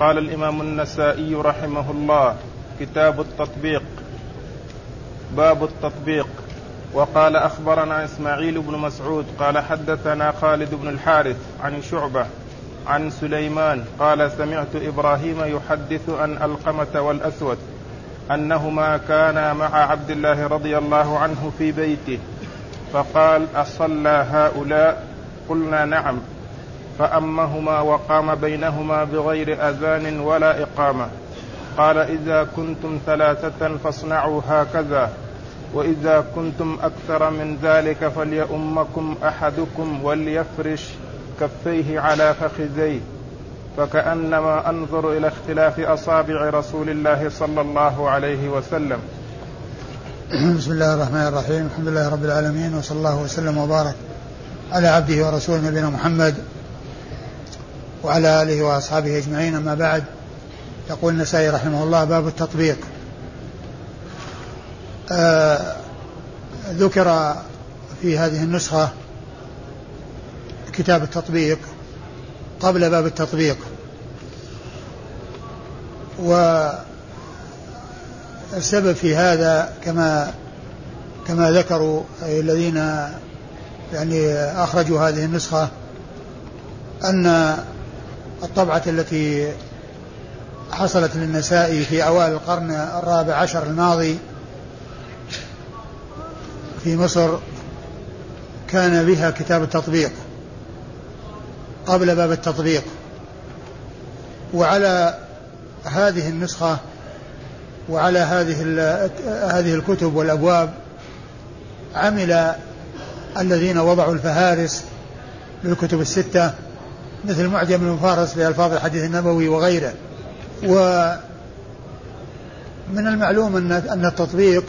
قال الإمام النسائي رحمه الله كتاب التطبيق. باب التطبيق. وقال أخبرنا إسماعيل بن مسعود قال حدثنا خالد بن الحارث عن شعبة عن سليمان قال سمعت إبراهيم يحدث عن القمة والأسود أنهما كانا مع عبد الله رضي الله عنه في بيته فقال أصلى هؤلاء؟ قلنا نعم. فأمهما وقام بينهما بغير أذان ولا إقامة. قال إذا كنتم ثلاثة فاصنعوا هكذا وإذا كنتم أكثر من ذلك فليؤمكم أحدكم وليفرش كفيه على فخذيه. فكأنما أنظر إلى اختلاف أصابع رسول الله صلى الله عليه وسلم. بسم الله الرحمن الرحيم. الحمد لله رب العالمين وصلى الله وسلم وبارك على عبده ورسوله نبينا محمد وعلى آله وأصحابه أجمعين. أما بعد يقول النسائي رحمه الله باب التطبيق. آه ذكر في هذه النسخة كتاب التطبيق قبل باب التطبيق والسبب في هذا كما كما ذكروا أي الذين يعني أخرجوا هذه النسخة أن الطبعة التي حصلت للنسائي في أوائل القرن الرابع عشر الماضي في مصر كان بها كتاب التطبيق قبل باب التطبيق. وعلى هذه النسخة وعلى هذه هذه الكتب والأبواب عمل الذين وضعوا الفهارس للكتب الستة مثل معجم المفارس لألفاظ الحديث النبوي وغيره. ومن المعلوم أن أن التطبيق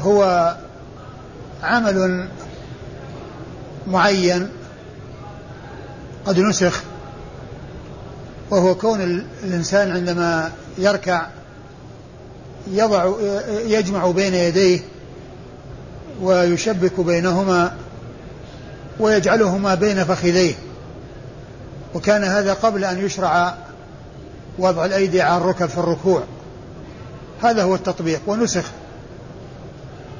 هو عمل معين قد نسخ وهو كون الإنسان عندما يركع يضع يجمع بين يديه ويشبك بينهما ويجعلهما بين فخذيه. وكان هذا قبل أن يشرع وضع الأيدي على الركب في الركوع. هذا هو التطبيق ونسخ.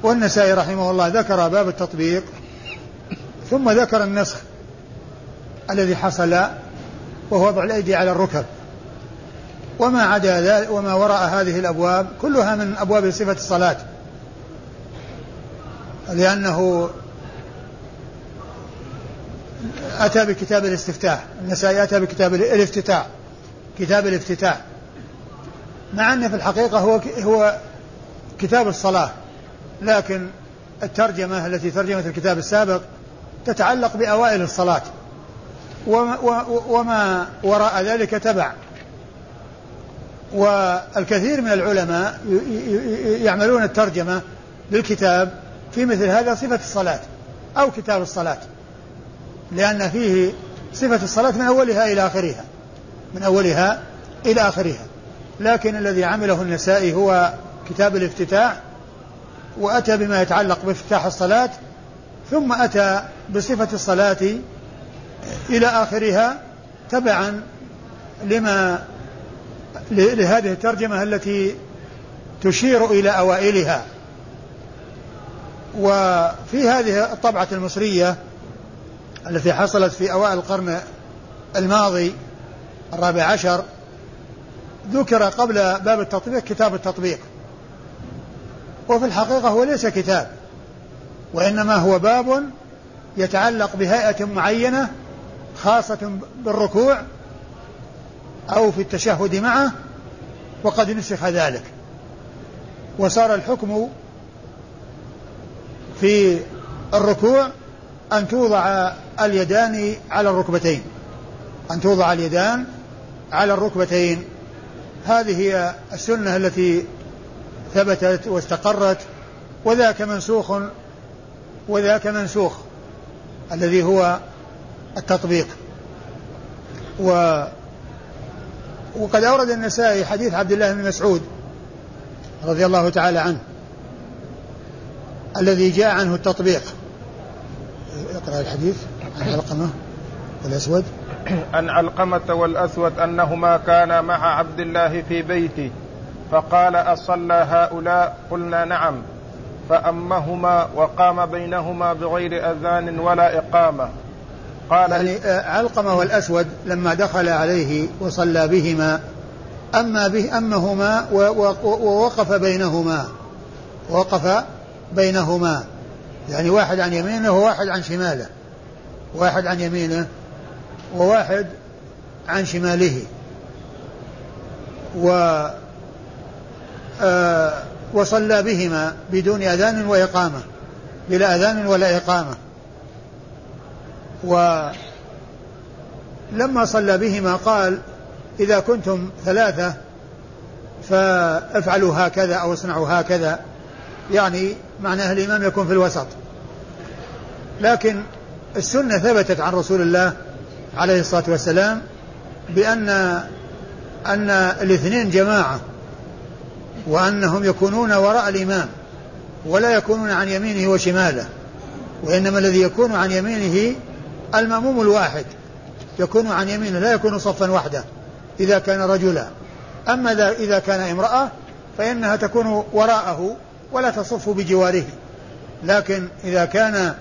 والنسائي رحمه الله ذكر باب التطبيق ثم ذكر النسخ الذي حصل وهو وضع الأيدي على الركب. وما عدا ذلك وما وراء هذه الأبواب كلها من أبواب صفة الصلاة. لأنه أتى بكتاب الاستفتاح. النسائي أتى بكتاب الافتتاح. كتاب الافتتاح. مع أن في الحقيقة هو هو كتاب الصلاة. لكن الترجمة التي ترجمت الكتاب السابق تتعلق بأوائل الصلاة. وما وراء ذلك تبع. والكثير من العلماء يعملون الترجمة للكتاب في مثل هذا صفة الصلاة أو كتاب الصلاة. لأن فيه صفة الصلاة من أولها إلى آخرها. من أولها إلى آخرها. لكن الذي عمله النسائي هو كتاب الافتتاح وأتى بما يتعلق بافتتاح الصلاة ثم أتى بصفة الصلاة إلى آخرها تبعا لما لهذه الترجمة التي تشير إلى أوائلها. وفي هذه الطبعة المصرية التي حصلت في أوائل القرن الماضي الرابع عشر ذكر قبل باب التطبيق كتاب التطبيق. وفي الحقيقة هو ليس كتاب وإنما هو باب يتعلق بهيئة معينة خاصة بالركوع أو في التشهد معه وقد نسخ ذلك. وصار الحكم في الركوع أن توضع اليدان على الركبتين. أن توضع اليدان على الركبتين. هذه هي السنة التي ثبتت واستقرت وذاك منسوخ وذاك منسوخ الذي هو التطبيق. و وقد أورد النسائي حديث عبد الله بن مسعود رضي الله تعالى عنه الذي جاء عنه التطبيق. اقرأ الحديث عن علقمة والأسود. عن علقمة والأسود أنهما كانا مع عبد الله في بيته فقال أصلى هؤلاء؟ قلنا نعم. فأمهما وقام بينهما بغير أذان ولا إقامة. قال يعني آه، علقمة والأسود لما دخل عليه وصلى بهما أما به أمهما ووقف بينهما وقف بينهما. يعني واحد عن يمينه وواحد عن شماله. واحد عن يمينه وواحد عن شماله. و آه وصلى بهما بدون أذان وإقامة. بلا أذان ولا إقامة. ولما صلى بهما قال إذا كنتم ثلاثة فافعلوا هكذا أو اصنعوا هكذا. يعني معناه الإمام يكون في الوسط. لكن السنة ثبتت عن رسول الله عليه الصلاة والسلام بأن أن الاثنين جماعة وأنهم يكونون وراء الإمام ولا يكونون عن يمينه وشماله وإنما الذي يكون عن يمينه المأموم الواحد. يكون عن يمينه لا يكون صفا وحده إذا كان رجلا. أما إذا كان امرأة فإنها تكون وراءه ولا تصف بجواره. لكن إذا كان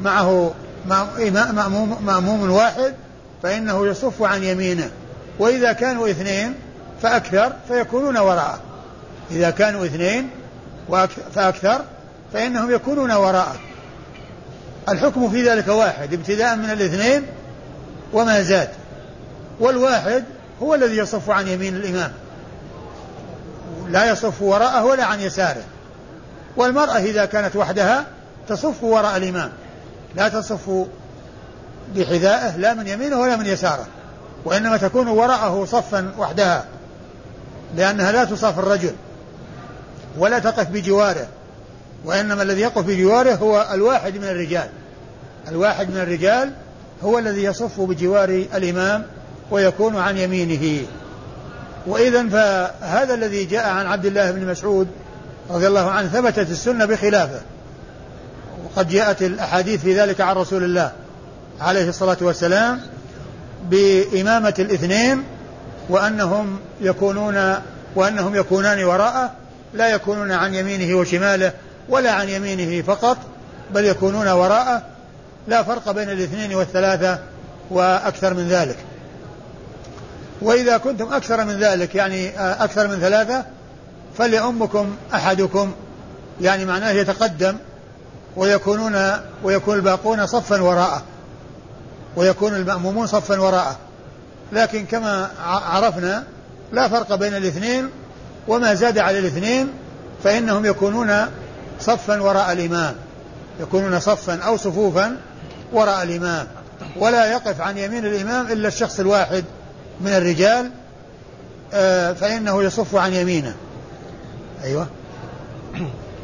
معه مأموم, مأموم واحد فإنه يصف عن يمينه. وإذا كانوا اثنين فأكثر فيكونون وراءه. إذا كانوا اثنين فأكثر فإنهم يكونون وراءه. الحكم في ذلك واحد ابتداء من الاثنين وما زاد. والواحد هو الذي يصف عن يمين الإمام. لا يصف وراءه ولا عن يساره. والمرأة إذا كانت وحدها تصف وراء الإمام. لا تصف بحذائه لا من يمينه ولا من يساره. وإنما تكون وراءه صفا وحدها لأنها لا تصاف الرجل ولا تقف بجواره. وإنما الذي يقف بجواره هو الواحد من الرجال. الواحد من الرجال هو الذي يصف بجوار الإمام ويكون عن يمينه. وإذا فهذا الذي جاء عن عبد الله بن مسعود رضي الله عنه ثبتت السنة بخلافه. وقد جاءت الأحاديث في ذلك عن رسول الله عليه الصلاة والسلام بإمامة الاثنين وأنهم يكونون وأنهم يكونان وراءه لا يكونون عن يمينه وشماله ولا عن يمينه فقط بل يكونون وراءه. لا فرق بين الاثنين والثلاثة وأكثر من ذلك. وإذا كنتم أكثر من ذلك يعني أكثر من ثلاثة فليؤمكم أحدكم يعني معناه يتقدم ويكونون ويكون الباقون صفا وراءه ويكون المأمومون صفا وراءه. لكن كما عرفنا لا فرق بين الاثنين وما زاد على الاثنين فإنهم يكونون صفا وراء الإمام. يكونون صفا أو صفوفا وراء الإمام. ولا يقف عن يمين الإمام إلا الشخص الواحد من الرجال آه، فإنه يصف عن يمينه. أيوة.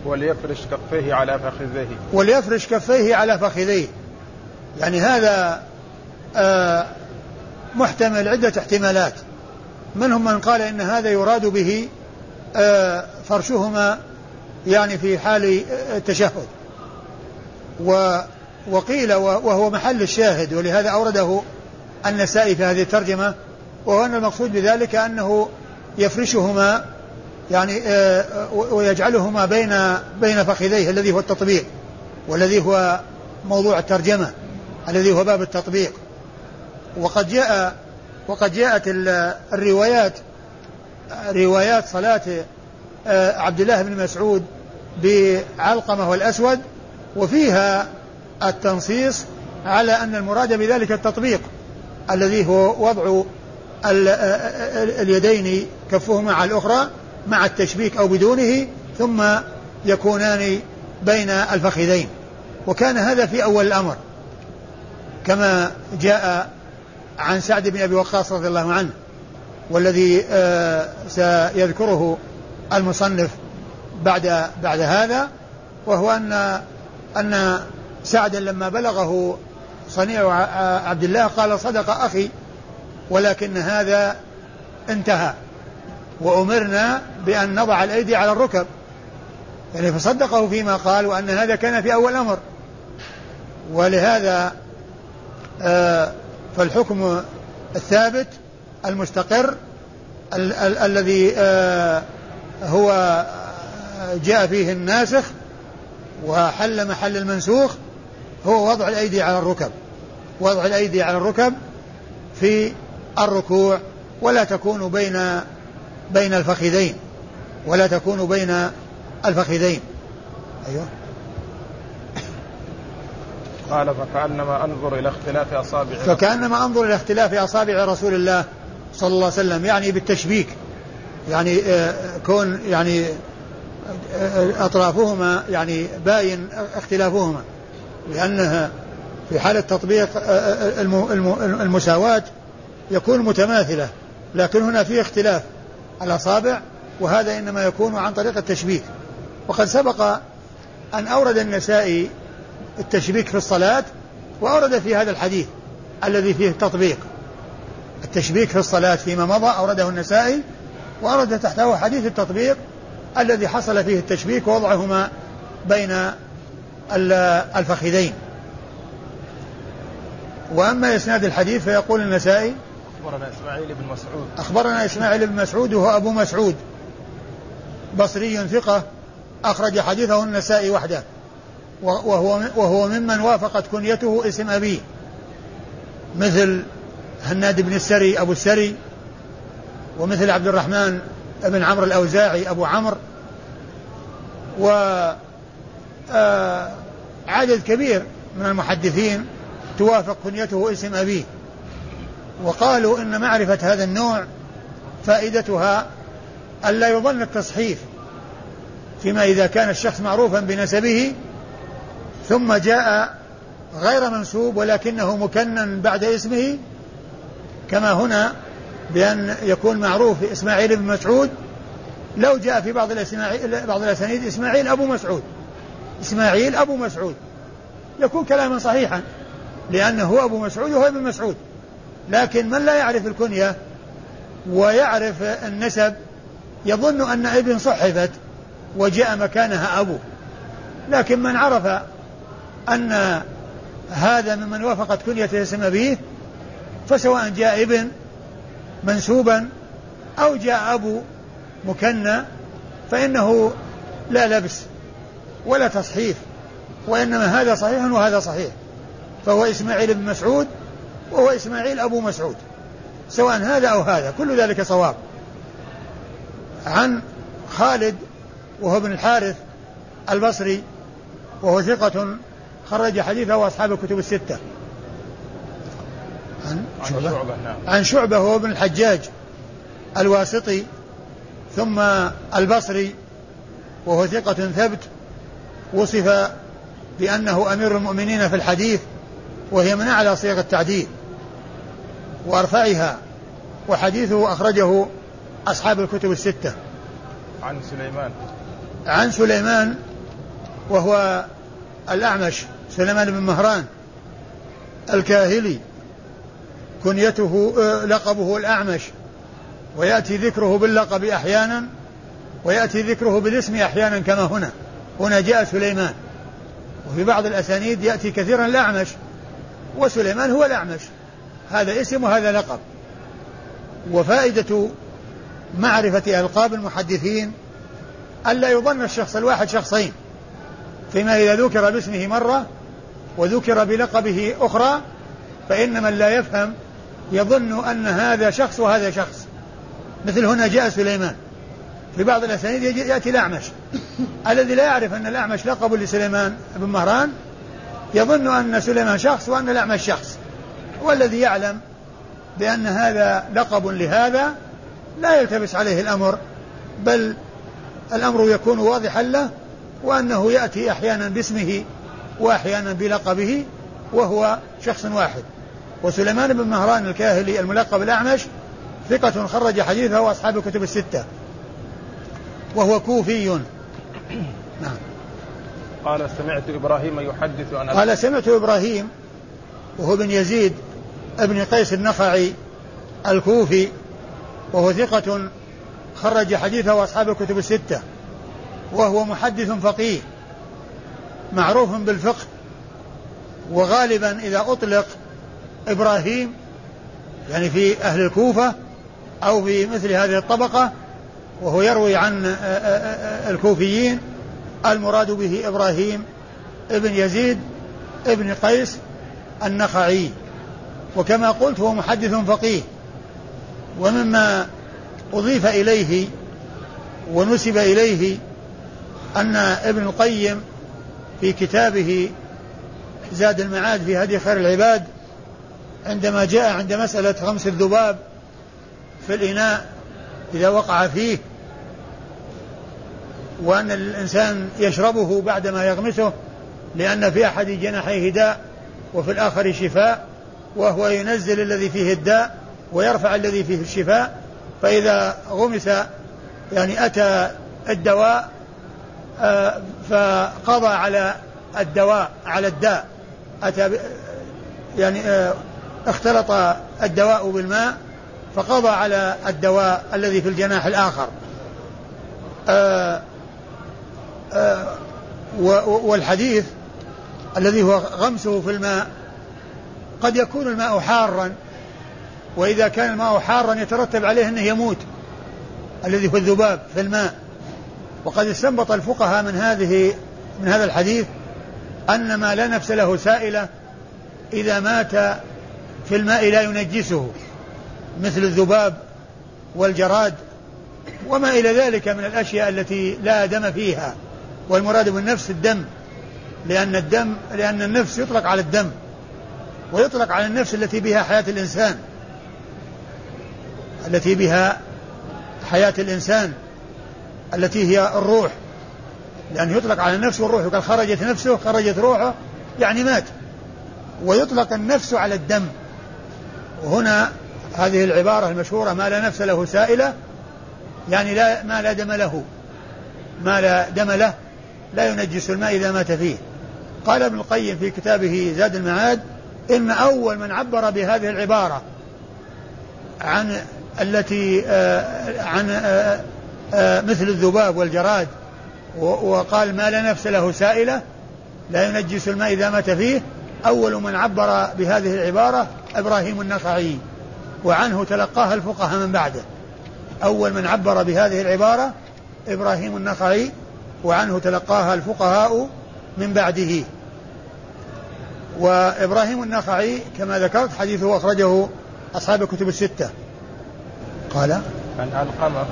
وليفرش كفيه على فخذيه. وليفرش كفيه على فخذيه. يعني هذا آه، محتمل عدة احتمالات. منهم من قال إن هذا يراد به آه، فرشهما يعني في حال التشهد. وقيل وهو محل الشاهد ولهذا أورده النسائي في هذه الترجمة وهو أن المقصود بذلك أنه يفرشهما يعني آه، ويجعلهما بين بين فخذيه الذي هو التطبيق والذي هو موضوع الترجمة الذي هو باب التطبيق. وقد جاء وقد جاءت الروايات روايات صلاة آه، عبد الله بن مسعود بعلقمة والأسود وفيها التنصيص على أن المراد بذلك التطبيق الذي هو وضع اليدين كفهما على الأخرى مع التشبيك أو بدونه ثم يكونان بين الفخذين. وكان هذا في أول الأمر كما جاء عن سعد بن أبي وقاص رضي الله عنه والذي آه، سيذكره المصنف بعد بعد هذا وهو أن أن سعدا لما بلغه صنيع عبد الله قال صدق أخي ولكن هذا انتهى. وأمرنا بأن نضع الأيدي على الركب. يعني فصدقه فيما قال وأن هذا كان في أول أمر. ولهذا آه فالحكم الثابت المستقر ال- ال- الذي آه هو جاء فيه الناسخ وحل محل المنسوخ هو وضع الأيدي على الركب. وضع الأيدي على الركب في الركوع. ولا تكون بين بين الفخذين ولا تكون بين الفخذين. أيوه. قال فكأنما أنظر إلى اختلاف أصابع فكأنما أنظر إلى اختلاف أصابع رسول الله صلى الله عليه وسلم يعني بالتشبيك. يعني آه، كون يعني آه، أطرافهما يعني باين اختلافهما. لأنها في حالة تطبيق آه، الم- الم- المساواة يكون متماثلة لكن هنا في اختلاف. الأصابع وهذا إنما يكون عن طريق التشبيك. وقد سبق أن أورد النسائي التشبيك في الصلاة وأورد في هذا الحديث الذي فيه التطبيق. التشبيك في الصلاة فيما مضى أورده النسائي وأورد تحته حديث التطبيق الذي حصل فيه التشبيك ووضعهما بين ال- الفخذين. وأما إسناد الحديث فيقول النسائي أخبرنا إسماعيل بن مسعود. أخبرنا إسماعيل بن مسعود وهو أبو مسعود. بصري ثقة أخرج حديثه النسائي وحده. وهو وهو ممن وافقت كنيته اسم أبيه مثل هناد بن السري أبو السري. ومثل عبد الرحمن بن عمرو الأوزاعي أبو عمرو. و عدد كبير من المحدثين توافق كنيته اسم أبيه. وقالوا إن معرفة هذا النوع فائدتها ألا يظن التصحيف فيما إذا كان الشخص معروفا بنسبه ثم جاء غير منسوب ولكنه مكنن بعد اسمه كما هنا بأن يكون معروف إسماعيل بن مسعود لو جاء في بعض الأسماعيل بعض الأسانيد إسماعيل أبو مسعود إسماعيل أبو مسعود يكون كلاما صحيحا لأنه هو أبو مسعود وهو ابن مسعود. لكن من لا يعرف الكنية ويعرف النسب يظن أن ابن صحفت وجاء مكانها أبو لكن من عرف أن هذا ممن وافقت كنية اسم أبيه فسواء جاء ابن منسوبا أو جاء أبو مكنى فإنه لا لبس ولا تصحيف وإنما هذا صحيح وهذا صحيح فهو إسماعيل بن مسعود وهو إسماعيل أبو مسعود. سواء هذا أو هذا كل ذلك صواب. عن خالد وهو ابن الحارث البصري وهو ثقة خرج حديثه أصحاب الكتب الستة. عن شعبة نعم. عن شعبة وهو ابن الحجاج الواسطي ثم البصري وهو ثقة ثبت وصف بأنه أمير المؤمنين في الحديث وهي من أعلى صيغ التعديل وأرفعها وحديثه أخرجه أصحاب الكتب الستة. عن سليمان. عن سليمان وهو الأعمش سليمان بن مهران الكاهلي كنيته آه، لقبه الأعمش. ويأتي ذكره باللقب أحيانا ويأتي ذكره بالاسم أحيانا كما هنا. هنا جاء سليمان. وفي بعض الأسانيد يأتي كثيرا الأعمش وسليمان هو الأعمش. هذا اسم وهذا لقب. وفائدة معرفة ألقاب المحدثين ألا يظن الشخص الواحد شخصين فيما إذا ذكر باسمه مرة وذكر بلقبه أخرى فإن من لا يفهم يظن أن هذا شخص وهذا شخص. مثل هنا جاء سليمان. في بعض الأسانيد يأتي الأعمش. الذي لا يعرف أن الأعمش لقب لسليمان بن مهران يظن أن سليمان شخص وأن الأعمش شخص والذي يعلم بأن هذا لقب لهذا لا يلتبس عليه الأمر بل الأمر يكون واضحا له وأنه يأتي أحيانا باسمه وأحيانا بلقبه وهو شخص واحد. وسليمان بن مهران الكاهلي الملقب الأعمش ثقة خرج حديثه وأصحاب الكتب الستة وهو كوفي. نعم. قال سمعت إبراهيم يحدث عن قال سمعت إبراهيم وهو بن يزيد ابن قيس النخعي الكوفي وهو ثقة خرج حديثه أصحاب الكتب الستة وهو محدث فقيه معروف بالفقه وغالبا إذا أطلق إبراهيم يعني في أهل الكوفة أو في مثل هذه الطبقة وهو يروي عن الكوفيين المراد به إبراهيم ابن يزيد ابن قيس النخعي. وكما قلت هو محدث فقيه. ومما أضيف إليه ونسب إليه أن ابن القيم في كتابه زاد المعاد في هدي خير العباد عندما جاء عند مسألة غمس الذباب في الإناء إذا وقع فيه وأن الإنسان يشربه بعدما يغمسه لأن في أحد جناحيه داء وفي الآخر شفاء وهو ينزل الذي فيه الداء ويرفع الذي فيه الشفاء فإذا غمس يعني أتى الدواء آه، فقضى على الدواء على الداء. أتى يعني آه، اختلط الدواء بالماء فقضى على الدواء الذي في الجناح الآخر. آه، والحديث الذي هو غمسه في الماء قد يكون الماء حارا وإذا كان الماء حارا يترتب عليه أنه يموت الذي هو الذباب في الماء. وقد استنبط الفقهاء من هذه من هذا الحديث أن ما لا نفس له سائلة إذا مات في الماء لا ينجسه مثل الذباب والجراد وما إلى ذلك من الأشياء التي لا دم فيها. والمراد بالنفس الدم لأن الدم لأن النفس يطلق على الدم ويطلق على النفس التي بها حياة الإنسان التي بها حياة الإنسان التي هي الروح لأنه يطلق على النفس والروح وقال خرجت نفسه خرجت روحه يعني مات ويطلق النفس على الدم. وهنا هذه العبارة المشهورة ما لا نفس له سائلة يعني لا ما لا دم له ما لا دم له لا ينجس الماء إذا مات فيه. قال ابن القيم في كتابه زاد المعاد إن أول من عبر بهذه العبارة عن التي آه، عن آه، آه، مثل الذباب والجراد وقال ما لا نفس له سائلة لا ينجس الماء إذا مات فيه أول من عبر بهذه العبارة إبراهيم النخعي وعنه تلقاها الفقهاء من بعده. أول من عبر بهذه العبارة إبراهيم النخعي وعنه تلقاها الفقهاء من بعده. وإبراهيم النخعي كما ذكرت حديثه أخرجه أصحاب الكتب الستة. قال عن علقمة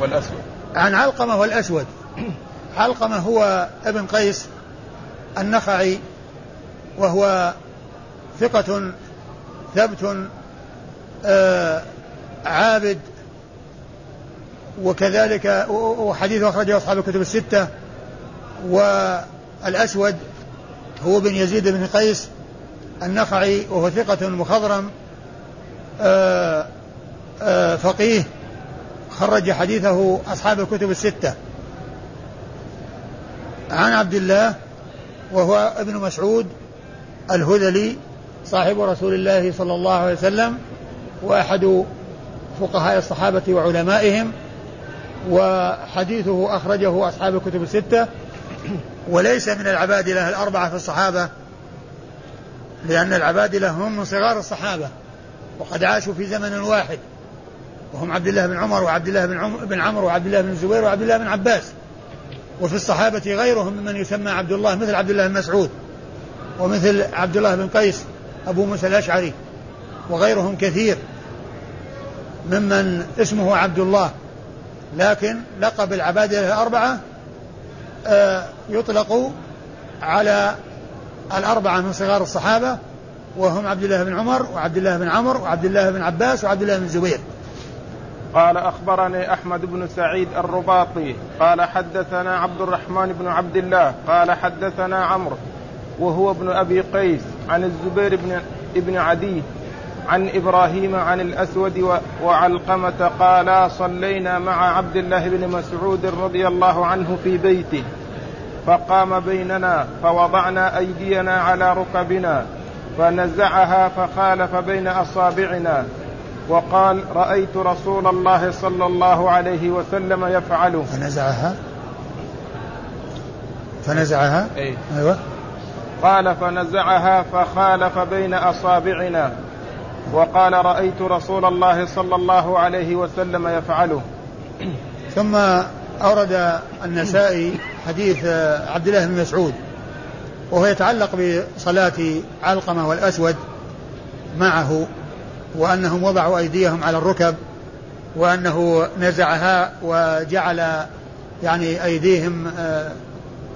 والأسود. عن علقمة والأسود. علقمة هو ابن قيس النخعي وهو ثقة ثبت آه عابد وكذلك وحديث أخرجه أصحاب الكتب الستة والأسود هو بن يزيد بن قيس النخعي وهو ثقة مخضرم آه آه فقيه خرج حديثه أصحاب الكتب الستة. عن عبد الله وهو ابن مسعود الهذلي صاحب رسول الله صلى الله عليه وسلم وأحد فقهاء الصحابة وعلمائهم وحديثه أخرجه أصحاب الكتب الستة. وليس من العبادلة الأربعة في الصحابة لأن العبادلة هم من صغار الصحابة وقد عاشوا في زمن واحد. وهم عبد الله بن عمر وعبد الله بن عمر بن عمرو وعبد الله بن الزبير وعبد الله بن عباس. وفي الصحابة غيرهم ممن يسمى عبد الله مثل عبد الله بن مسعود ومثل عبد الله بن قيس أبو موسى الأشعري وغيرهم كثير ممن اسمه عبد الله. لكن لقب العبادة الأربعة آه، يطلق على الأربعة من صغار الصحابة وهم عبد الله بن عمر وعبد الله بن عمرو وعبد الله بن عباس وعبد الله بن زبير. قال أخبرني أحمد بن سعيد الرباطي قال حدثنا عبد الرحمن بن عبد الله قال حدثنا عمرو وهو ابن أبي قيس عن الزبير بن ابن عدي عن إبراهيم عن الأسود وعلقمة قالا صلينا مع عبد الله بن مسعود رضي الله عنه في بيته. فقام بيننا فوضعنا أيدينا على ركبنا فنزعها فخالف بين أصابعنا. وقال رأيت رسول الله صلى الله عليه وسلم يفعل فنزعها؟ فنزعها؟ أي. أيوه. قال فنزعها فخالف بين أصابعنا. وقال رأيت رسول الله صلى الله عليه وسلم يفعله. ثم أورد النسائي حديث عبد الله بن مسعود وهو يتعلق بصلاة علقمة والأسود معه وأنهم وضعوا أيديهم على الركب وأنه نزعها وجعل يعني أيديهم آه،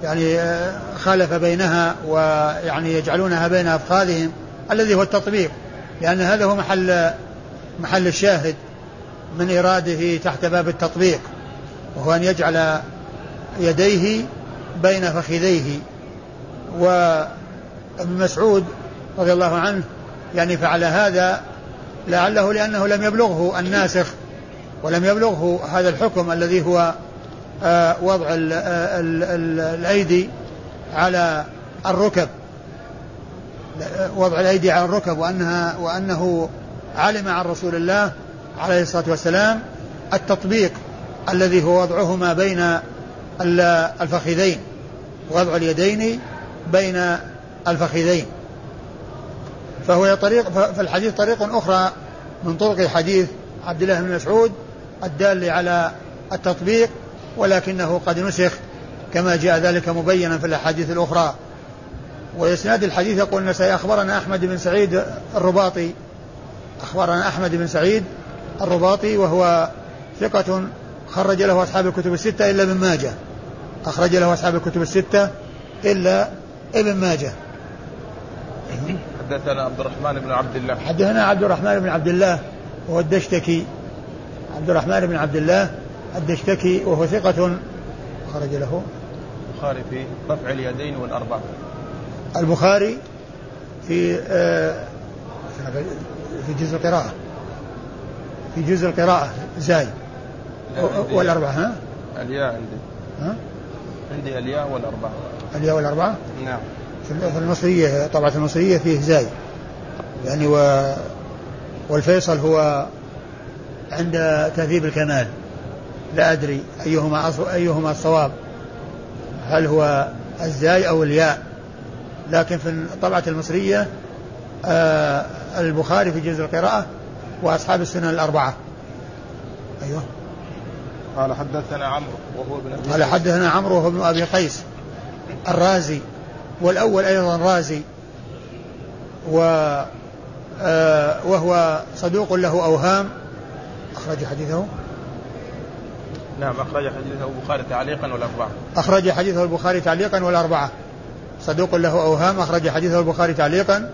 يعني آه، خالف بينها ويعني يجعلونها بين أفخاذهم الذي هو التطبيق. لأن هذا هو محل محل الشاهد من إراده تحت باب التطبيق وهو أن يجعل يديه بين فخذيه. وابن مسعود رضي الله عنه يعني فعل هذا لعله لأنه لم يبلغه الناسخ ولم يبلغه هذا الحكم الذي هو آه، وضع ال الأيدي على الركب. وضع الأيدي على الركب وأنها وأنه علم عن رسول الله عليه الصلاة والسلام التطبيق الذي هو وضعهما بين الفخذين وضع اليدين بين الفخذين. فهو طريق فالحديث طريق أخرى من طرق حديث عبد الله بن مسعود الدال على التطبيق ولكنه قد نسخ كما جاء ذلك مبينا في الأحاديث الأخرى. وإسناد الحديث يقول النسائي أخبرنا أحمد بن سعيد الرباطي. أخبرنا أحمد بن سعيد الرباطي وهو ثقة خرج له أصحاب الكتب الستة إلا ابن ماجه. أخرج له أصحاب الكتب الستة إلا ابن ماجه. حدثنا عبد الرحمن بن عبد الله. حدثنا عبد الرحمن بن عبد الله وهو الدشتكي. عبد الرحمن بن عبد الله الدشتكي وهو ثقة خرج له. البخاري في رفع اليدين والأربعة. البخاري في آه في جزء القراءة. في جزء القراءة زاي. والأربعة ها؟ الياء عندي. ها؟ عندي الياء والأربعة. الياء والأربعة؟ نعم. في المصرية طبعة المصرية فيه زاي. يعني و والفيصل هو عند تهذيب الكمال. لا أدري أيهما أيهما الصواب. هل هو الزاي أو الياء؟ لكن في الطبعة المصرية آه البخاري في جزء القراءة وأصحاب السنن الأربعة. أيوه. قال حدثنا عمرو وهو ابن أبي قال حدثنا عمرو وهو ابن أبي قيس الرازي والأول أيضا رازي و آه وهو صدوق له أوهام. أخرج حديثه. نعم أخرج حديثه البخاري تعليقا والأربعة. أخرج حديثه البخاري تعليقا والأربعة. صدوق له أوهام أخرج حديثه البخاري تعليقا.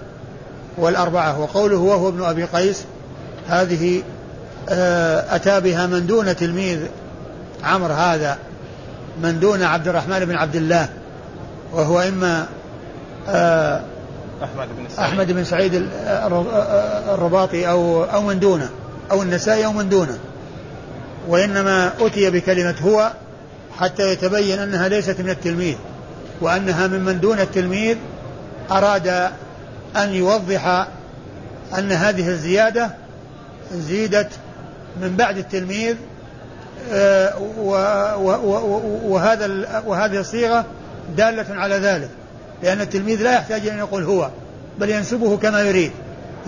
والأربعة وقوله وهو ابن أبي قيس هذه آه، أتى بها من دون تلميذ عمرو هذا من دون عبد الرحمن بن عبد الله وهو إما آه، أحمد بن سعيد. أحمد بن سعيد الرباطي أو أو من دونه أو النسائي أو من دونه. وإنما أتي بكلمة هو حتى يتبين أنها ليست من التلميذ. وأنها ممن دون التلميذ أراد أن يوضح أن هذه الزيادة زيدت من بعد التلميذ آه، وهذا وهذه الصيغة دالة على ذلك لأن التلميذ لا يحتاج أن يقول هو بل ينسبه كما يريد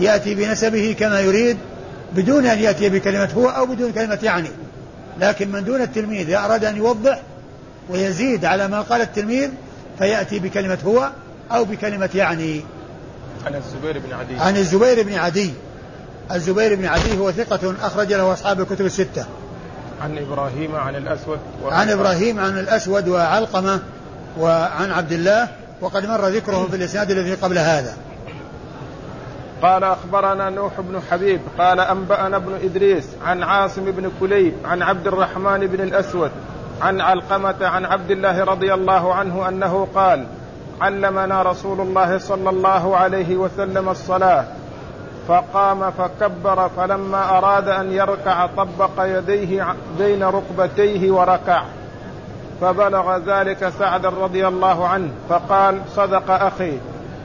يأتي بنسبه كما يريد بدون أن يأتي بكلمة هو أو بدون كلمة يعني. لكن من دون التلميذ إذا أراد أن يوضح ويزيد على ما قال التلميذ فيأتي بكلمة هو أو بكلمة يعني عن الزبير بن عدي. عن الزبير بن عدي. الزبير بن عدي هو ثقة أخرج له أصحاب الكتب الستة. عن إبراهيم عن الأسود عن إبراهيم عن الأسود وعلقمة وعن عبد الله وقد مر ذكرهم في الإسناد الذي قبل هذا. قال أخبرنا نوح بن حبيب قال أنبأنا ابن إدريس عن عاصم بن كليب عن عبد الرحمن بن الأسود عن علقمة عن عبد الله رضي الله عنه أنه قال علمنا رسول الله صلى الله عليه وسلم الصلاة فقام فكبر فلما أراد أن يركع طبق يديه بين ركبتيه وركع. فبلغ ذلك سعد رضي الله عنه فقال صدق أخي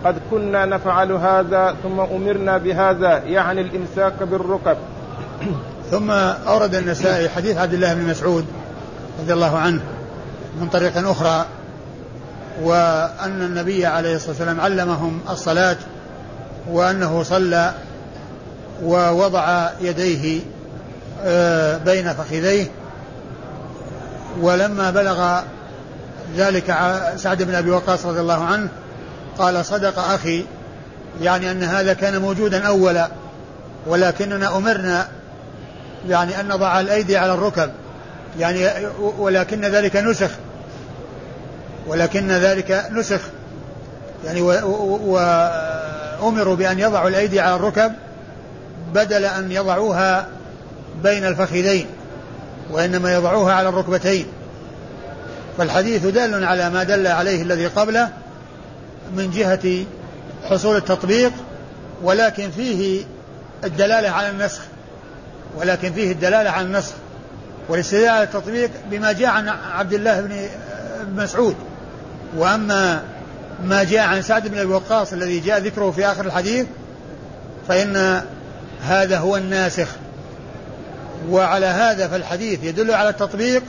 قد كنا نفعل هذا ثم أمرنا بهذا يعني الإمساك بالركب. ثم أورد النسائي حديث عبد الله بن مسعود رضي الله عنه من طريق أخرى وأن النبي عليه الصلاة والسلام علمهم الصلاة وأنه صلى ووضع يديه آه، بين فخذيه ولما بلغ ذلك سعد بن أبي وقاص رضي الله عنه قال صدق أخي يعني أن هذا كان موجودا أولا ولكننا أمرنا يعني أن نضع الأيدي على الركب يعني ولكن ذلك نسخ. ولكن ذلك نسخ. يعني وأمروا بأن يضعوا الأيدي على الركب بدل أن يضعوها بين الفخذين وإنما يضعوها على الركبتين. فالحديث دال على ما دل عليه الذي قبله من جهة حصول التطبيق ولكن فيه الدلالة على النسخ. ولكن فيه الدلالة على النسخ. والاستدلال على التطبيق بما جاء عن عبد الله بن مسعود. وأما ما جاء عن سعد بن أبي وقاص الذي جاء ذكره في آخر الحديث فإن هذا هو الناسخ. وعلى هذا فالحديث يدل على التطبيق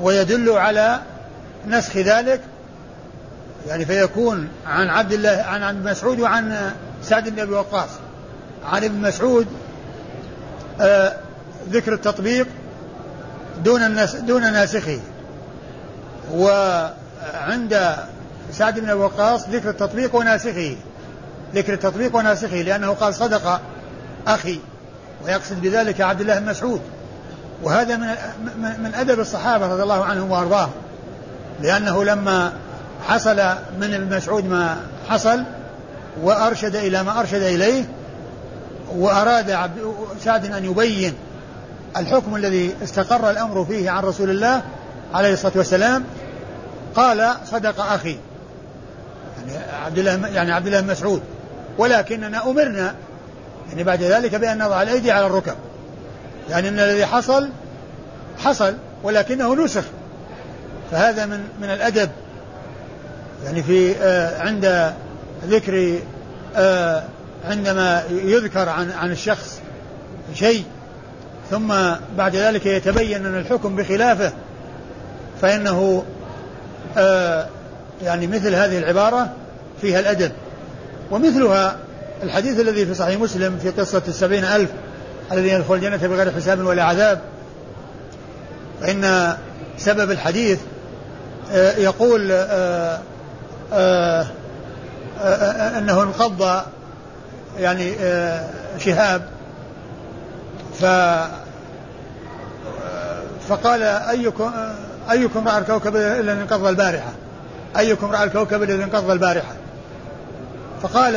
ويدل على نسخ ذلك. يعني فيكون عن عبد الله عن ابن مسعود وعن سعد بن أبي وقاص. عن ابن مسعود آه ذكر التطبيق دون الناس دون ناسخه. وعند سعد بن وقاص ذكر التطبيق وناسخه. ذكر التطبيق وناسخه لأنه قال صدق أخي ويقصد بذلك عبد الله بن مسعود. وهذا من من أدب الصحابة رضي الله عنهم وأرضاهم. لأنه لما حصل من ابن مسعود ما حصل وأرشد إلى ما أرشد إليه وأراد سعد أن يبين الحكم الذي استقر الأمر فيه عن رسول الله عليه الصلاة والسلام قال صدق أخي. يعني عبد الله يعني عبد الله مسعود. ولكننا أمرنا يعني بعد ذلك بأن نضع الأيدي على الركب. يعني أن الذي حصل حصل ولكنه نسخ. فهذا من من الأدب. يعني في آه عند ذكر آه عندما يذكر عن عن الشخص شيء ثم بعد ذلك يتبين أن الحكم بخلافه فإنه آه يعني مثل هذه العبارة فيها الأدب. ومثلها الحديث الذي في صحيح مسلم في قصة السبعين ألف الذين يدخل الجنة بغير حساب ولا عذاب. فإن سبب الحديث آه يقول آه آه أنه انقض يعني شهاب. ف فقال أيكم أيكم رأى الكوكب الذي انقض البارحة؟ أيكم رأى الكوكب الذي انقض البارحة؟ فقال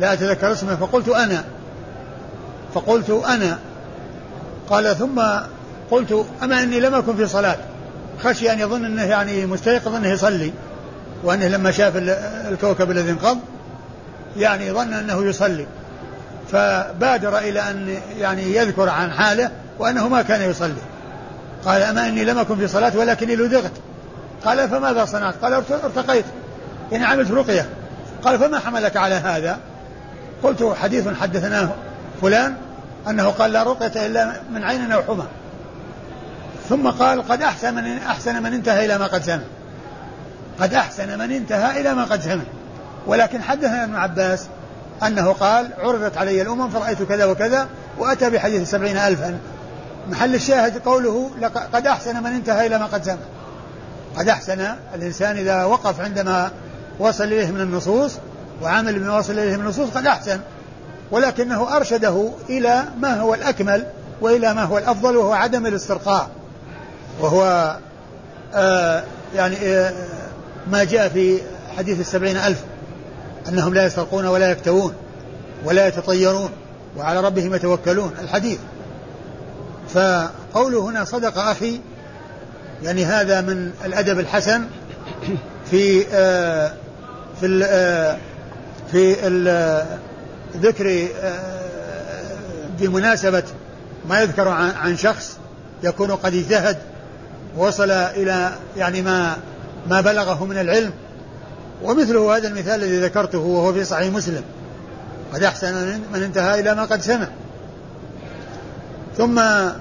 لا أتذكر اسمه فقلت أنا. فقلت أنا. قال ثم قلت أما إني لم أكن في صلاة خشي أن يظن أنه يعني مستيقظ أنه يصلي وأنه لما شاف الكوكب الذي انقض يعني ظن أنه يصلي. فبادر إلى أن يعني يذكر عن حاله وأنه ما كان يصلي. قال أما إني لم أكن في صلاة ولكني لدغت. قال فماذا صنعت؟ قال ارتقيت. يعني عملت رقية. قال فما حملك على هذا؟ قلت حديث حدثناه فلان أنه قال لا رقية إلا من عين أو حمى. ثم قال قد أحسن من أحسن من انتهى إلى ما قد سمع قد أحسن من انتهى إلى ما قد سمع ولكن حدثنا ابن عباس أنه قال عرضت علي الأمم فرأيت كذا وكذا وأتى بحديث سبعين ألفا. محل الشاهد قوله قد أحسن من انتهى إلى ما قد سمع. قد أحسن الإنسان إذا وقف عندما وصل إليه من النصوص وعمل بما وصل إليه من النصوص قد أحسن ولكنه أرشده إلى ما هو الأكمل وإلى ما هو الأفضل وهو عدم الاسترقاء وهو آه يعني آه ما جاء في حديث السبعين ألف أنهم لا يسرقون ولا يكتوون ولا يتطيرون وعلى ربهم يتوكلون الحديث. فقوله هنا صدق أخي يعني هذا من الأدب الحسن في آه في آه في ال ذكر آه بمناسبة ما يذكر عن, شخص يكون قد اجتهد وصل إلى يعني ما ما بلغه من العلم. ومثله هذا المثال الذي ذكرته وهو في صحيح مسلم. قد أحسن من انتهى إلى ما قد سمع. ثم آه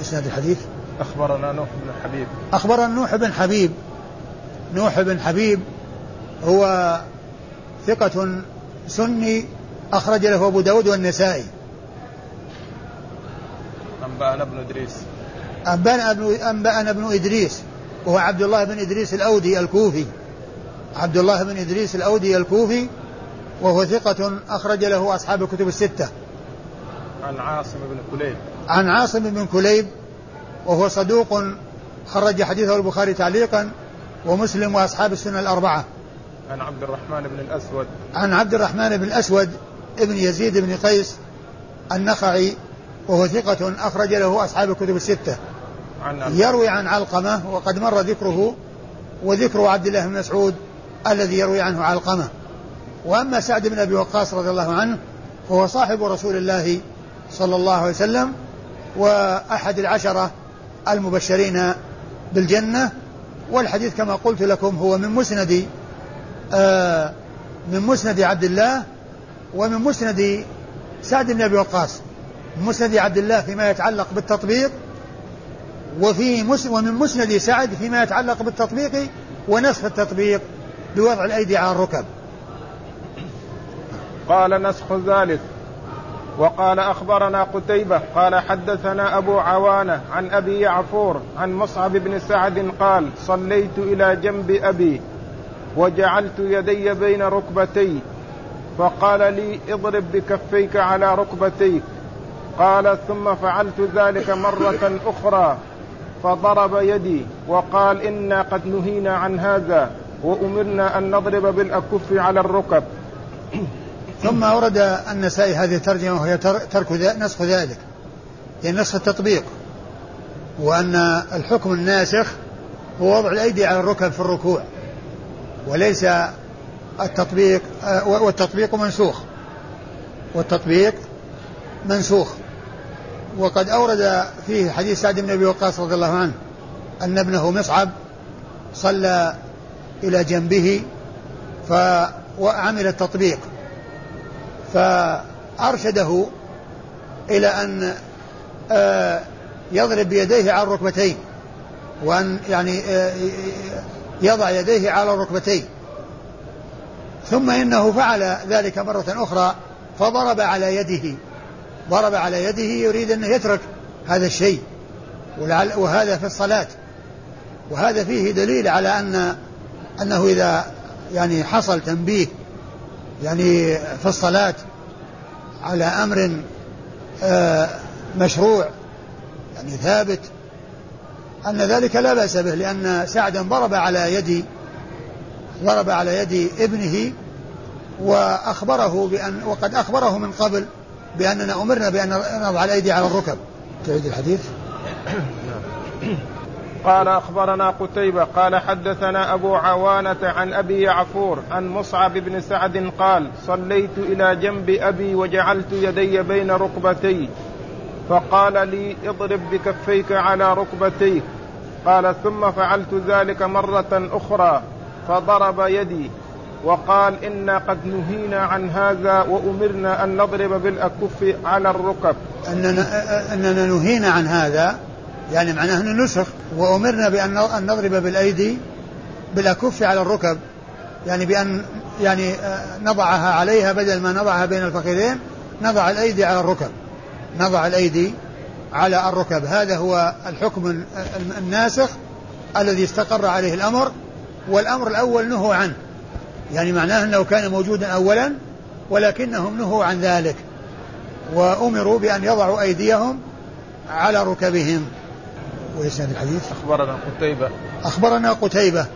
اسناد الحديث؟ أخبرنا نوح بن حبيب. أخبرنا نوح بن حبيب. نوح بن حبيب هو ثقة سني أخرج له أبو داود والنسائي. أنبأنا ابن إدريس. أنبأنا ابن أنبأنا ابن إدريس. وهو عبد الله بن إدريس الأودي الكوفي. عبد الله بن إدريس الأودي الكوفي. وهو ثقة أخرج له أصحاب الكتب الستة. عن عاصم بن كليب. عن عاصم بن كليب وهو صدوق خرج حديثه البخاري تعليقا ومسلم وأصحاب السنة الأربعة. عن عبد الرحمن بن الأسود. عن عبد الرحمن بن الأسود ابن يزيد بن قيس النخعي وهو ثقة أخرج له أصحاب الكتب الستة. عن يروي عن علقمة وقد مر ذكره وذكر عبد الله بن مسعود الذي يروي عنه علقمة. وأما سعد بن أبي وقاص رضي الله عنه فهو صاحب رسول الله صلى الله عليه وسلم وأحد العشرة المبشرين بالجنة والحديث كما قلت لكم هو من مسند آه من مسند عبد الله ومن مسند سعد بن أبي وقاص. مسند عبد الله فيما يتعلق بالتطبيق وفي مس ومن مسند سعد فيما يتعلق بالتطبيق ونسخ التطبيق بوضع الأيدي على الركب. قال نسخ ذلك. وقال أخبرنا قتيبة قال حدثنا أبو عوانة عن أبي يعفور عن مصعب بن سعد قال صليت إلى جنب أبي وجعلت يدي بين ركبتي فقال لي اضرب بكفيك على ركبتيك قال ثم فعلت ذلك مرة أخرى فضرب يدي وقال إنا قد نهينا عن هذا وأمرنا أن نضرب بالأكف على الركب. ثم أورد النسائي هذه الترجمة وهي ترك نسخ ذلك. يعني نسخ التطبيق. وأن الحكم الناسخ هو وضع الأيدي على الركب في الركوع. وليس التطبيق والتطبيق منسوخ. والتطبيق منسوخ. وقد أورد فيه حديث سعد بن أبي وقاص رضي الله عنه أن ابنه مصعب صلى إلى جنبه وعمل التطبيق. فأرشده إلى أن آه، يضرب بيديه على الركبتين وأن يعني آه، يضع يديه على الركبتين. ثم إنه فعل ذلك مرة أخرى فضرب على يده. ضرب على يده يريد أنه يترك هذا الشيء. وهذا في الصلاة. وهذا فيه دليل على أن أنه إذا يعني حصل تنبيه يعني في الصلاة على أمر آه، مشروع يعني ثابت أن ذلك لا بأس به لأن سعدا ضرب على يد ضرب على يد ابنه وأخبره بأن وقد أخبره من قبل بأننا أمرنا بأن نضع الأيدي على الركب. تعيد الحديث؟ قال أخبرنا قتيبة قال حدثنا أبو عوانة عن أبي يعفور عن مصعب بن سعد قال صليت إلى جنب أبي وجعلت يدي بين ركبتي. فقال لي اضرب بكفيك على ركبتيك قال ثم فعلت ذلك مرة أخرى فضرب يدي. وقال إنا قد نهينا عن هذا وأمرنا أن نضرب بالأكف على الركب. أننا, أننا نهينا عن هذا يعني معناه أنه نسخ وأمرنا بأن نضرب بالأيدي بالأكف على الركب. يعني بأن يعني آه، نضعها عليها بدل ما نضعها بين الفخذين نضع الأيدي على الركب. نضع الأيدي على الركب. هذا هو الحكم الناسخ الذي استقر عليه الأمر والأمر الأول نهوا عنه. يعني معناه أنه كان موجودا أولا ولكنهم نهوا عن ذلك وأمروا بأن يضعوا أيديهم على ركبهم. وإسناد الحديث؟ أخبرنا قتيبة. أخبرنا قتيبة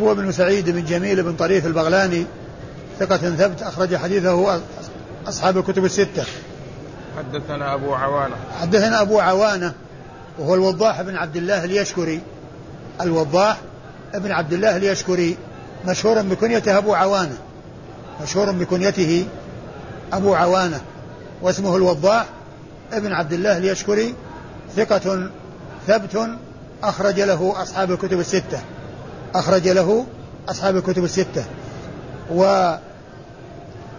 هو بن سعيد بن جميل بن طريف البغلاني ثقة ثبت أخرج حديثه أصحاب الكتب الستة. حدثنا أبو عوانة. حدثنا أبو عوانة وهو الوضاح بن عبد الله اليشكري. الوضاح بن عبد الله اليشكري مشهور بكنيته أبو عوانة. مشهور بكنيته أبو عوانة. واسمه الوضاح ابن عبد الله اليشكري ثقة ثبت أخرج له أصحاب الكتب الستة. أخرج له أصحاب الكتب الستة. و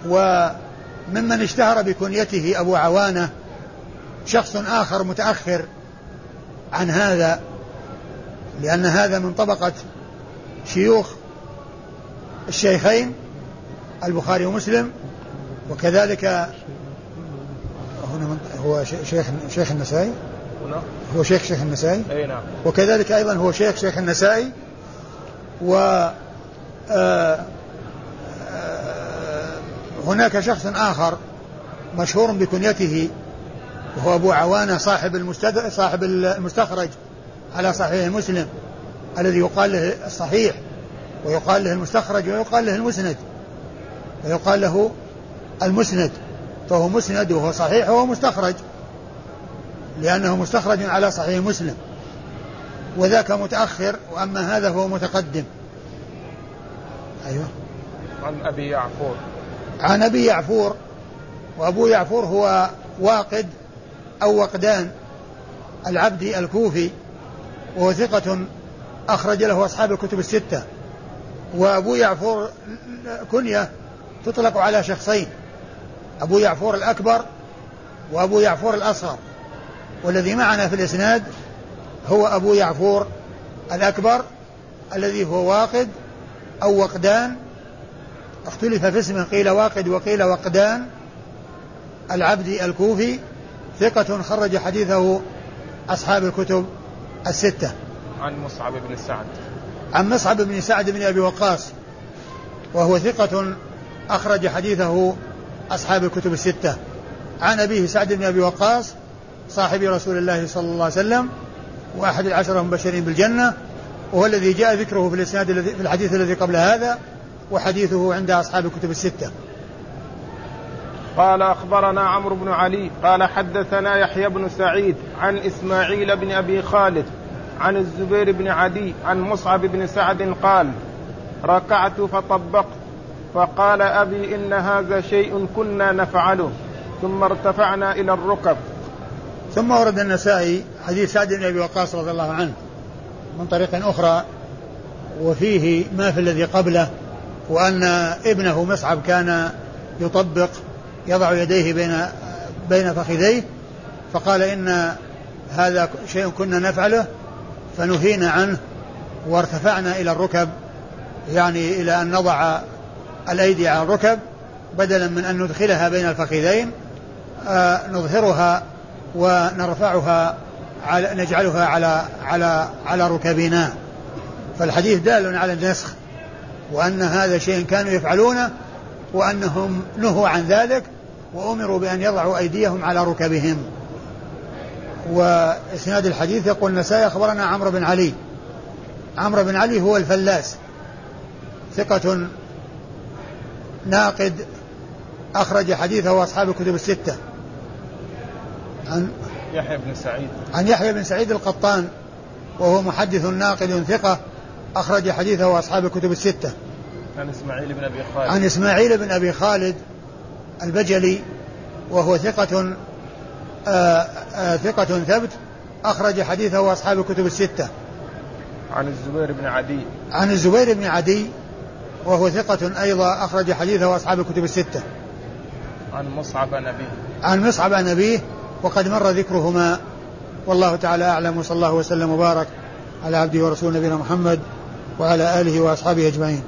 وممن اشتهر بكنيته أبو عوانة شخص آخر متأخر عن هذا لأن هذا من طبقة شيوخ الشيخين البخاري ومسلم وكذلك هنا هو شيخ شيخ النسائي. هو شيخ شيخ النسائي؟ اي نعم. وكذلك أيضا هو شيخ شيخ النسائي. و آه، آه، هناك شخص آخر مشهور بكنيته وهو أبو عوانة صاحب المستد... صاحب المستخرج على صحيح مسلم الذي يقال له الصحيح ويقال له المستخرج ويقال له المسند ويقال له المسند فهو مسند وهو صحيح وهو مستخرج. لأنه مستخرج على صحيح مسلم. وذاك متأخر وأما هذا هو متقدم. أيوه. عن أبي يعفور. عن أبي يعفور. وأبو يعفور هو واقد أو وقدان العبدي الكوفي وهو ثقة أخرج له أصحاب الكتب الستة. وأبو يعفور كنية تطلق على شخصين أبو يعفور الأكبر وأبو يعفور الأصغر. والذي معنا في الإسناد هو أبو يعفور الأكبر الذي هو واقد أو وقدان. اختلف في اسمه قيل واقد وقيل وقدان. العبدي الكوفي ثقة خرج حديثه أصحاب الكتب الستة. عن مصعب بن سعد. عن مصعب بن سعد بن أبي وقاص وهو ثقة أخرج حديثه أصحاب الكتب الستة. عن أبيه سعد بن أبي وقاص صاحب رسول الله صلى الله عليه وسلم وأحد العشرة المبشرين بالجنة وهو الذي جاء ذكره في الإسناد الذي في الحديث الذي قبل هذا وحديثه عند أصحاب الكتب الستة. قال أخبرنا عمرو بن علي قال حدثنا يحيى بن سعيد عن إسماعيل بن أبي خالد عن الزبير بن عدي عن مصعب بن سعد قال ركعت فطبقت فقال أبي إن هذا شيء كنا نفعله ثم ارتفعنا إلى الركب ثم ورد النسائي حديث سعد بن أبي وقاص رضي الله عنه من طريق أخرى وفيه ما في الذي قبله وأن ابنه مصعب كان يطبق يضع يديه بين بين فخذيه فقال إن هذا شيء كنا نفعله فنهينا عنه وارتفعنا إلى الركب يعني إلى أن نضع الأيدي على الركب بدلا من أن ندخلها بين الفخذين آه نظهرها ونرفعها على نجعلها على على على ركبنا فالحديث دال على النسخ وأن هذا شيء كانوا يفعلونه وأنهم نهوا عن ذلك وأمروا بأن يضعوا أيديهم على ركبهم. وإسناد الحديث يقول النسائي أخبرنا عمرو بن علي. عمرو بن علي هو الفلاس ثقة ناقد أخرج حديثه أصحاب الكتب الستة. عن يحيى بن سعيد. عن يحيى بن سعيد القطان وهو محدث ناقد ثقة أخرج حديثه أصحاب الكتب الستة. عن إسماعيل بن أبي خالد. عن إسماعيل بن أبي خالد البجلي وهو ثقة آآ آه، آآ آه، ثقة ثبت أخرج حديثه أصحاب الكتب الستة. عن الزبير بن عدي. عن الزبير بن عدي وهو ثقة أيضا أخرج حديثه أصحاب الكتب الستة. عن مصعب نبيه. عن مصعب نبيه وقد مر ذكرهما. والله تعالى أعلم وصلى الله وسلم وبارك على عبده ورسوله نبينا محمد وعلى آله وأصحابه أجمعين.